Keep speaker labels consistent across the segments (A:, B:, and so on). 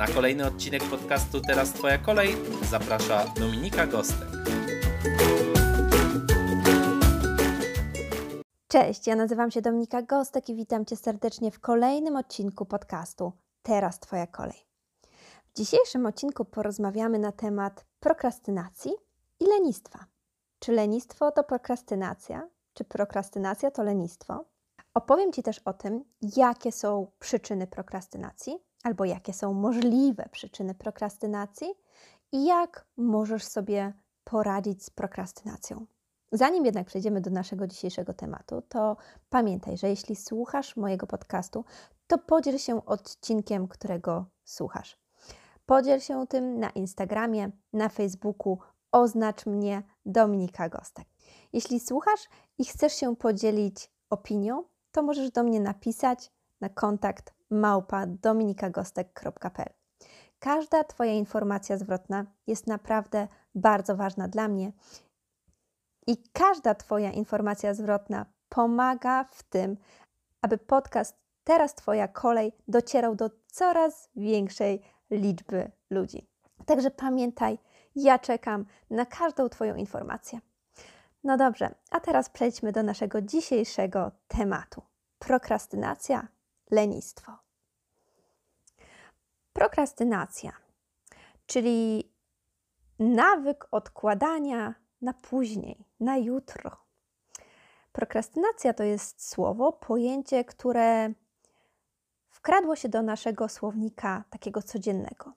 A: Na kolejny odcinek podcastu Teraz Twoja kolej zaprasza Dominika Gostek.
B: Cześć, ja nazywam się Dominika Gostek i witam Cię serdecznie w kolejnym odcinku podcastu Teraz Twoja kolej. W dzisiejszym odcinku porozmawiamy na temat prokrastynacji i lenistwa. Czy lenistwo to prokrastynacja? Czy prokrastynacja to lenistwo? Opowiem Ci też o tym, jakie są przyczyny prokrastynacji albo jakie są możliwe przyczyny prokrastynacji i jak możesz sobie poradzić z prokrastynacją. Zanim jednak przejdziemy do naszego dzisiejszego tematu, to pamiętaj, że jeśli słuchasz mojego podcastu, to podziel się odcinkiem, którego słuchasz. Podziel się tym na Instagramie, na Facebooku, oznacz mnie Dominika Gostek. Jeśli słuchasz i chcesz się podzielić opinią, to możesz do mnie napisać na kontakt małpa dominikagostek.pl. Każda Twoja informacja zwrotna jest naprawdę bardzo ważna dla mnie i każda Twoja informacja zwrotna pomaga w tym, aby podcast Teraz Twoja kolej docierał do coraz większej liczby ludzi. Także pamiętaj, ja czekam na każdą Twoją informację. No dobrze, a teraz przejdźmy do naszego dzisiejszego tematu. Prokrastynacja, lenistwo. Prokrastynacja, czyli nawyk odkładania na później, na jutro. Prokrastynacja to jest słowo, pojęcie, które wkradło się do naszego słownika takiego codziennego.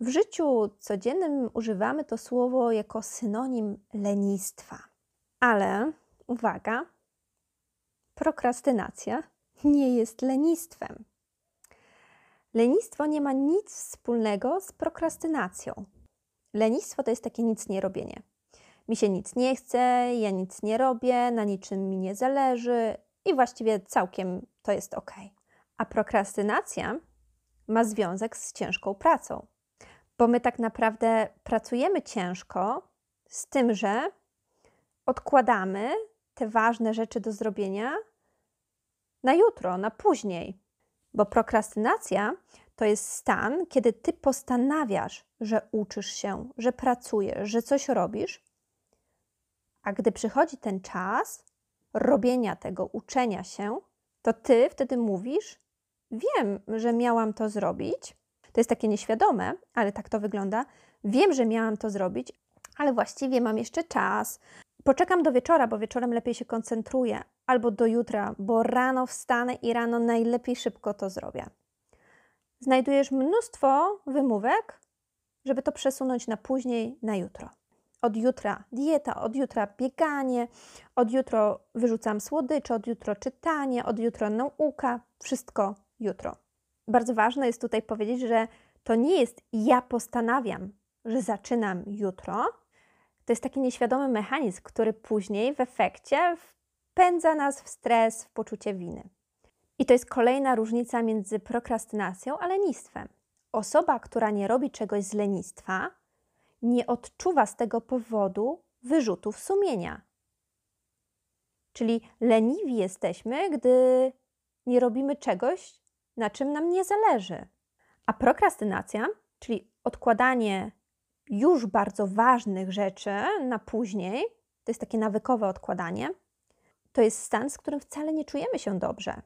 B: W życiu codziennym używamy to słowo jako synonim lenistwa. Ale uwaga, prokrastynacja nie jest lenistwem. Lenistwo nie ma nic wspólnego z prokrastynacją. Lenistwo to jest takie nic nie robienie. Mi się nic nie chce, ja nic nie robię, na niczym mi nie zależy i właściwie całkiem to jest ok. A prokrastynacja ma związek z ciężką pracą, bo my tak naprawdę pracujemy ciężko z tym, że odkładamy te ważne rzeczy do zrobienia na jutro, na później. Bo prokrastynacja to jest stan, kiedy ty postanawiasz, że uczysz się, że pracujesz, że coś robisz, a gdy przychodzi ten czas robienia tego, uczenia się, to ty wtedy mówisz: Wiem, że miałam to zrobić. To jest takie nieświadome, ale tak to wygląda. Wiem, że miałam to zrobić, ale właściwie mam jeszcze czas. Poczekam do wieczora, bo wieczorem lepiej się koncentruję, albo do jutra, bo rano wstanę i rano najlepiej szybko to zrobię. Znajdujesz mnóstwo wymówek, żeby to przesunąć na później, na jutro. Od jutra dieta, od jutra bieganie, od jutro wyrzucam słodycze, od jutro czytanie, od jutra nauka, wszystko jutro. Bardzo ważne jest tutaj powiedzieć, że to nie jest ja postanawiam, że zaczynam jutro. To jest taki nieświadomy mechanizm, który później w efekcie wpędza nas w stres, w poczucie winy. I to jest kolejna różnica między prokrastynacją a lenistwem. Osoba, która nie robi czegoś z lenistwa, nie odczuwa z tego powodu wyrzutów sumienia. Czyli leniwi jesteśmy, gdy nie robimy czegoś, na czym nam nie zależy. A prokrastynacja, czyli odkładanie już bardzo ważnych rzeczy na później, to jest takie nawykowe odkładanie, to jest stan, z którym wcale nie czujemy się dobrze.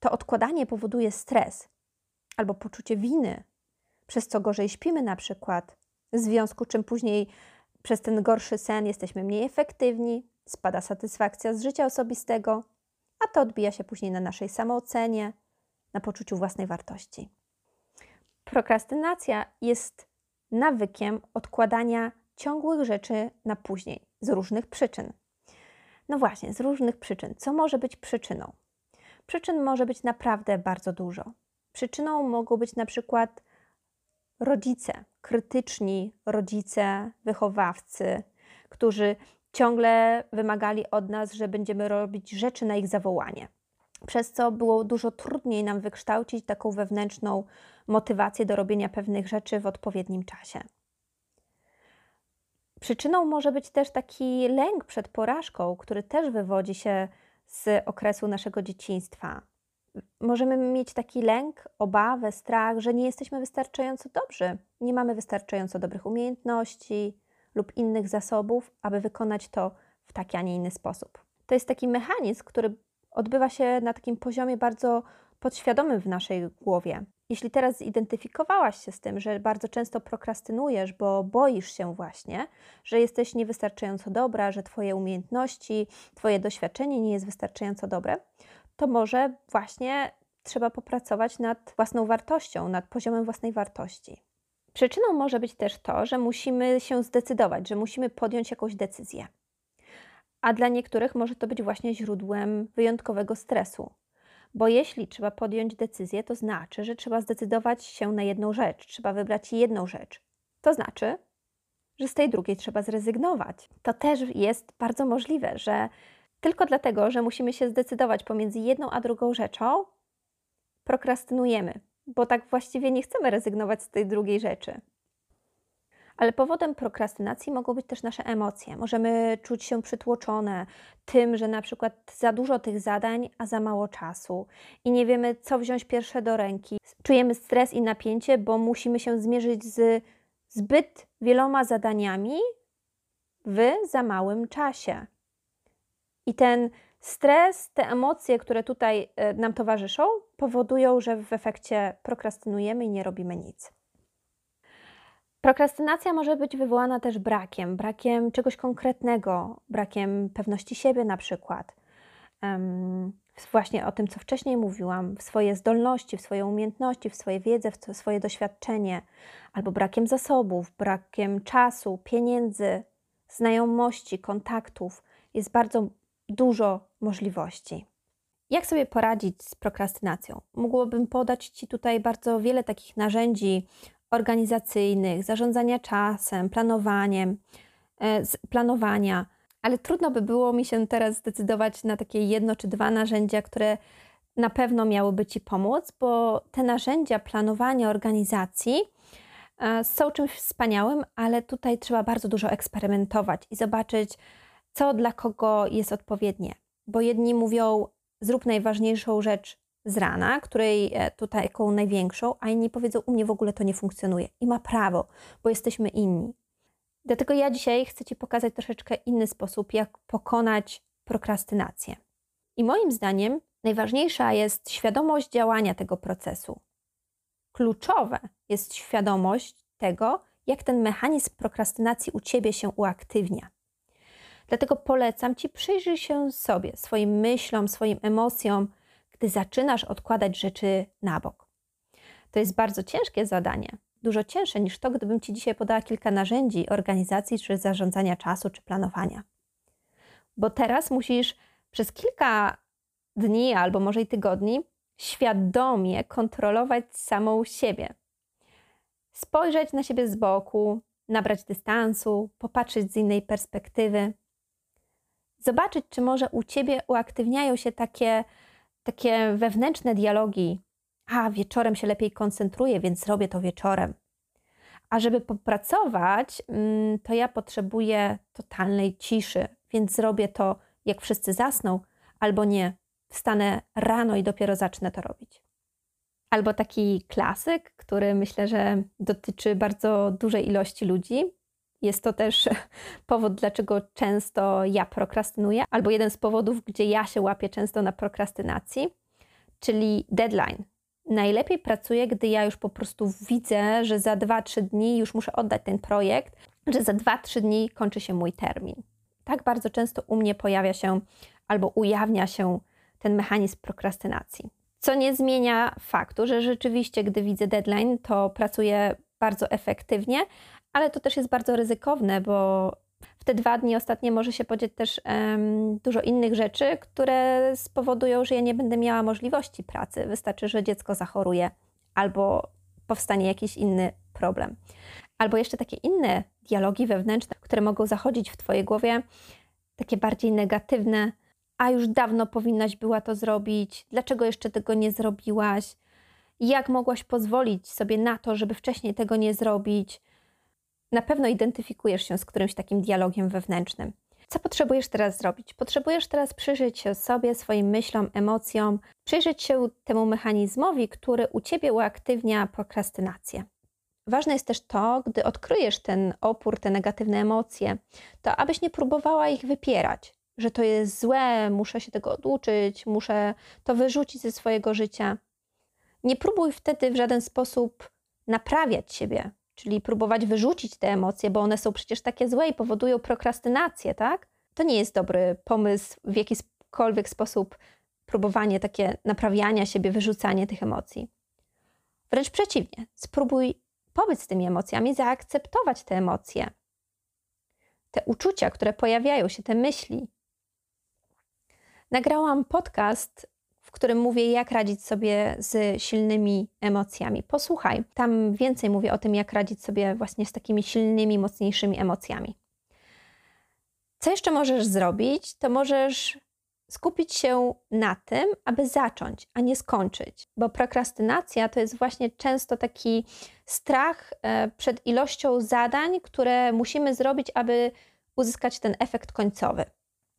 B: To odkładanie powoduje stres albo poczucie winy, przez co gorzej śpimy na przykład, w związku czym później przez ten gorszy sen jesteśmy mniej efektywni, spada satysfakcja z życia osobistego, a to odbija się później na naszej samoocenie, na poczuciu własnej wartości. Prokrastynacja jest nawykiem odkładania ciągłych rzeczy na później z różnych przyczyn. No właśnie, z różnych przyczyn. Co może być przyczyną? Przyczyn może być naprawdę bardzo dużo. Przyczyną mogą być na przykład rodzice, krytyczni rodzice, wychowawcy, którzy ciągle wymagali od nas, że będziemy robić rzeczy na ich zawołanie. Przez co było dużo trudniej nam wykształcić taką wewnętrzną motywację do robienia pewnych rzeczy w odpowiednim czasie. Przyczyną może być też taki lęk przed porażką, który też wywodzi się z okresu naszego dzieciństwa. Możemy mieć taki lęk, obawę, strach, że nie jesteśmy wystarczająco dobrzy, nie mamy wystarczająco dobrych umiejętności lub innych zasobów, aby wykonać to w taki, a nie inny sposób. To jest taki mechanizm, który odbywa się na takim poziomie bardzo podświadomym w naszej głowie. Jeśli teraz zidentyfikowałaś się z tym, że bardzo często prokrastynujesz, bo boisz się właśnie, że jesteś niewystarczająco dobra, że Twoje umiejętności, Twoje doświadczenie nie jest wystarczająco dobre, to może właśnie trzeba popracować nad własną wartością, nad poziomem własnej wartości. Przyczyną może być też to, że musimy się zdecydować, że musimy podjąć jakąś decyzję. A dla niektórych może to być właśnie źródłem wyjątkowego stresu, bo jeśli trzeba podjąć decyzję, to znaczy, że trzeba zdecydować się na jedną rzecz, trzeba wybrać jedną rzecz. To znaczy, że z tej drugiej trzeba zrezygnować. To też jest bardzo możliwe, że tylko dlatego, że musimy się zdecydować pomiędzy jedną a drugą rzeczą, prokrastynujemy, bo tak właściwie nie chcemy rezygnować z tej drugiej rzeczy. Ale powodem prokrastynacji mogą być też nasze emocje. Możemy czuć się przytłoczone tym, że na przykład za dużo tych zadań, a za mało czasu i nie wiemy, co wziąć pierwsze do ręki. Czujemy stres i napięcie, bo musimy się zmierzyć z zbyt wieloma zadaniami w za małym czasie. I ten stres, te emocje, które tutaj e, nam towarzyszą, powodują, że w efekcie prokrastynujemy i nie robimy nic. Prokrastynacja może być wywołana też brakiem, brakiem czegoś konkretnego, brakiem pewności siebie na przykład. Um, właśnie o tym, co wcześniej mówiłam, w swoje zdolności, w swoje umiejętności, w swoje wiedzę, w swoje doświadczenie, albo brakiem zasobów, brakiem czasu, pieniędzy, znajomości, kontaktów. Jest bardzo dużo możliwości. Jak sobie poradzić z prokrastynacją? Mógłbym podać Ci tutaj bardzo wiele takich narzędzi organizacyjnych, zarządzania czasem, planowaniem, e, planowania, ale trudno by było mi się teraz zdecydować na takie jedno czy dwa narzędzia, które na pewno miałyby Ci pomóc, bo te narzędzia planowania organizacji e, są czymś wspaniałym, ale tutaj trzeba bardzo dużo eksperymentować i zobaczyć, co dla kogo jest odpowiednie. Bo jedni mówią, zrób najważniejszą rzecz z rana, której e, tutaj taką największą, a inni powiedzą, u mnie w ogóle to nie funkcjonuje. I ma prawo, bo jesteśmy inni. Dlatego ja dzisiaj chcę Ci pokazać troszeczkę inny sposób, jak pokonać prokrastynację. I moim zdaniem najważniejsza jest świadomość działania tego procesu. Kluczowe jest świadomość tego, jak ten mechanizm prokrastynacji u Ciebie się uaktywnia. Dlatego polecam Ci przyjrzyj się sobie, swoim myślom, swoim emocjom, zaczynasz odkładać rzeczy na bok. To jest bardzo ciężkie zadanie, dużo cięższe niż to, gdybym Ci dzisiaj podała kilka narzędzi organizacji, czy zarządzania czasu, czy planowania. Bo teraz musisz przez kilka dni albo może i tygodni świadomie kontrolować samą siebie. Spojrzeć na siebie z boku, nabrać dystansu, popatrzeć z innej perspektywy. Zobaczyć, czy może u ciebie uaktywniają się takie takie wewnętrzne dialogi. A, wieczorem się lepiej koncentruję, więc robię to wieczorem. A żeby popracować, mm, to ja potrzebuję totalnej ciszy, więc zrobię to, jak wszyscy zasną, albo nie, wstanę rano i dopiero zacznę to robić. Albo taki klasyk, który myślę, że dotyczy bardzo dużej ilości ludzi. Jest to też powód, dlaczego często ja prokrastynuję, albo jeden z powodów, gdzie ja się łapię często na prokrastynacji, czyli deadline. Najlepiej pracuję, gdy ja już po prostu widzę, że za 2-3 dni już muszę oddać ten projekt, że za 2-3 dni kończy się mój termin. Tak bardzo często u mnie pojawia się albo ujawnia się ten mechanizm prokrastynacji. Co nie zmienia faktu, że rzeczywiście, gdy widzę deadline, to pracuję bardzo efektywnie, ale to też jest bardzo ryzykowne, bo w te dwa dni ostatnie może się podzieć też um, dużo innych rzeczy, które spowodują, że ja nie będę miała możliwości pracy. Wystarczy, że dziecko zachoruje albo powstanie jakiś inny problem. Albo jeszcze takie inne dialogi wewnętrzne, które mogą zachodzić w Twojej głowie, takie bardziej negatywne. A już dawno powinnaś była to zrobić, dlaczego jeszcze tego nie zrobiłaś? Jak mogłaś pozwolić sobie na to, żeby wcześniej tego nie zrobić? Na pewno identyfikujesz się z którymś takim dialogiem wewnętrznym. Co potrzebujesz teraz zrobić? Potrzebujesz teraz przyjrzeć się sobie, swoim myślom, emocjom, przyjrzeć się temu mechanizmowi, który u ciebie uaktywnia prokrastynację. Ważne jest też to, gdy odkryjesz ten opór, te negatywne emocje, to abyś nie próbowała ich wypierać, że to jest złe, muszę się tego oduczyć, muszę to wyrzucić ze swojego życia. Nie próbuj wtedy w żaden sposób naprawiać siebie, czyli próbować wyrzucić te emocje, bo one są przecież takie złe i powodują prokrastynację, tak? To nie jest dobry pomysł w jakikolwiek sposób próbowanie takie naprawiania siebie, wyrzucanie tych emocji. Wręcz przeciwnie, spróbuj pobyć z tymi emocjami, zaakceptować te emocje, te uczucia, które pojawiają się, te myśli. Nagrałam podcast w którym mówię, jak radzić sobie z silnymi emocjami. Posłuchaj, tam więcej mówię o tym, jak radzić sobie właśnie z takimi silnymi, mocniejszymi emocjami. Co jeszcze możesz zrobić, to możesz skupić się na tym, aby zacząć, a nie skończyć, bo prokrastynacja to jest właśnie często taki strach e, przed ilością zadań, które musimy zrobić, aby uzyskać ten efekt końcowy.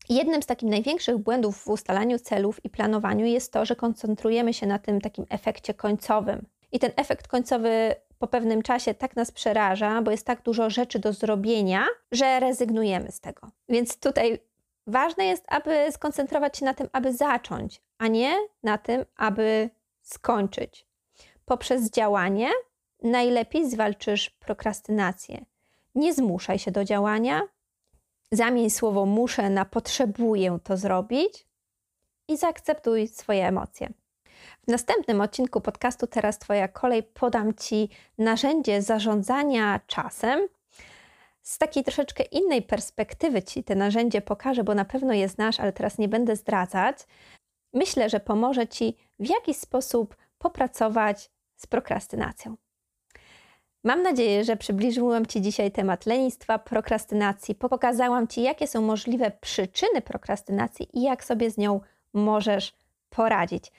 B: Jednym z takich największych błędów w ustalaniu celów i planowaniu jest to, że koncentrujemy się na tym takim efekcie końcowym. I ten efekt końcowy po pewnym czasie tak nas przeraża, bo jest tak dużo rzeczy do zrobienia, że rezygnujemy z tego. Więc tutaj ważne jest, aby skoncentrować się na tym, aby zacząć, a nie na tym, aby skończyć. Poprzez działanie najlepiej zwalczysz prokrastynację. Nie zmuszaj się do działania, Zamień słowo muszę na potrzebuję to zrobić i zaakceptuj swoje emocje. W następnym odcinku podcastu Teraz Twoja kolej podam Ci narzędzie zarządzania czasem. Z takiej troszeczkę innej perspektywy Ci te narzędzie pokażę, bo na pewno je znasz, ale teraz nie będę zdradzać. Myślę, że pomoże Ci w jakiś sposób popracować z prokrastynacją. Mam nadzieję, że przybliżyłam Ci dzisiaj temat lenistwa, prokrastynacji, pokazałam Ci, jakie są możliwe przyczyny prokrastynacji i jak sobie z nią możesz poradzić,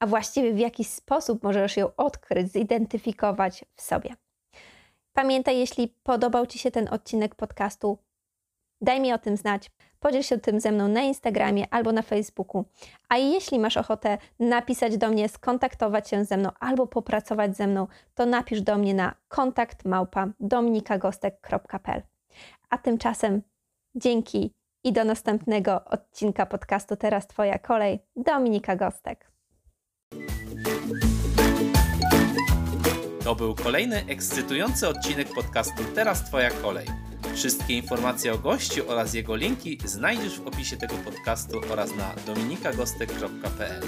B: a właściwie w jaki sposób możesz ją odkryć, zidentyfikować w sobie. Pamiętaj, jeśli podobał Ci się ten odcinek podcastu, daj mi o tym znać. Podziel się tym ze mną na Instagramie albo na Facebooku. A jeśli masz ochotę napisać do mnie, skontaktować się ze mną albo popracować ze mną, to napisz do mnie na kontakt małpa. A tymczasem dzięki i do następnego odcinka podcastu Teraz Twoja kolej. Dominika Gostek.
A: To był kolejny ekscytujący odcinek podcastu Teraz Twoja kolej. Wszystkie informacje o gościu oraz jego linki znajdziesz w opisie tego podcastu oraz na dominikagostek.pl.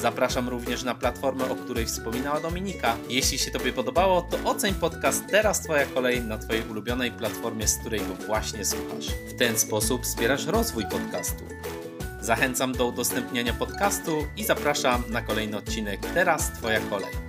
A: Zapraszam również na platformę, o której wspominała Dominika. Jeśli się Tobie podobało, to oceń podcast Teraz Twoja kolej na Twojej ulubionej platformie, z której go właśnie słuchasz. W ten sposób wspierasz rozwój podcastu. Zachęcam do udostępniania podcastu i zapraszam na kolejny odcinek Teraz Twoja kolej.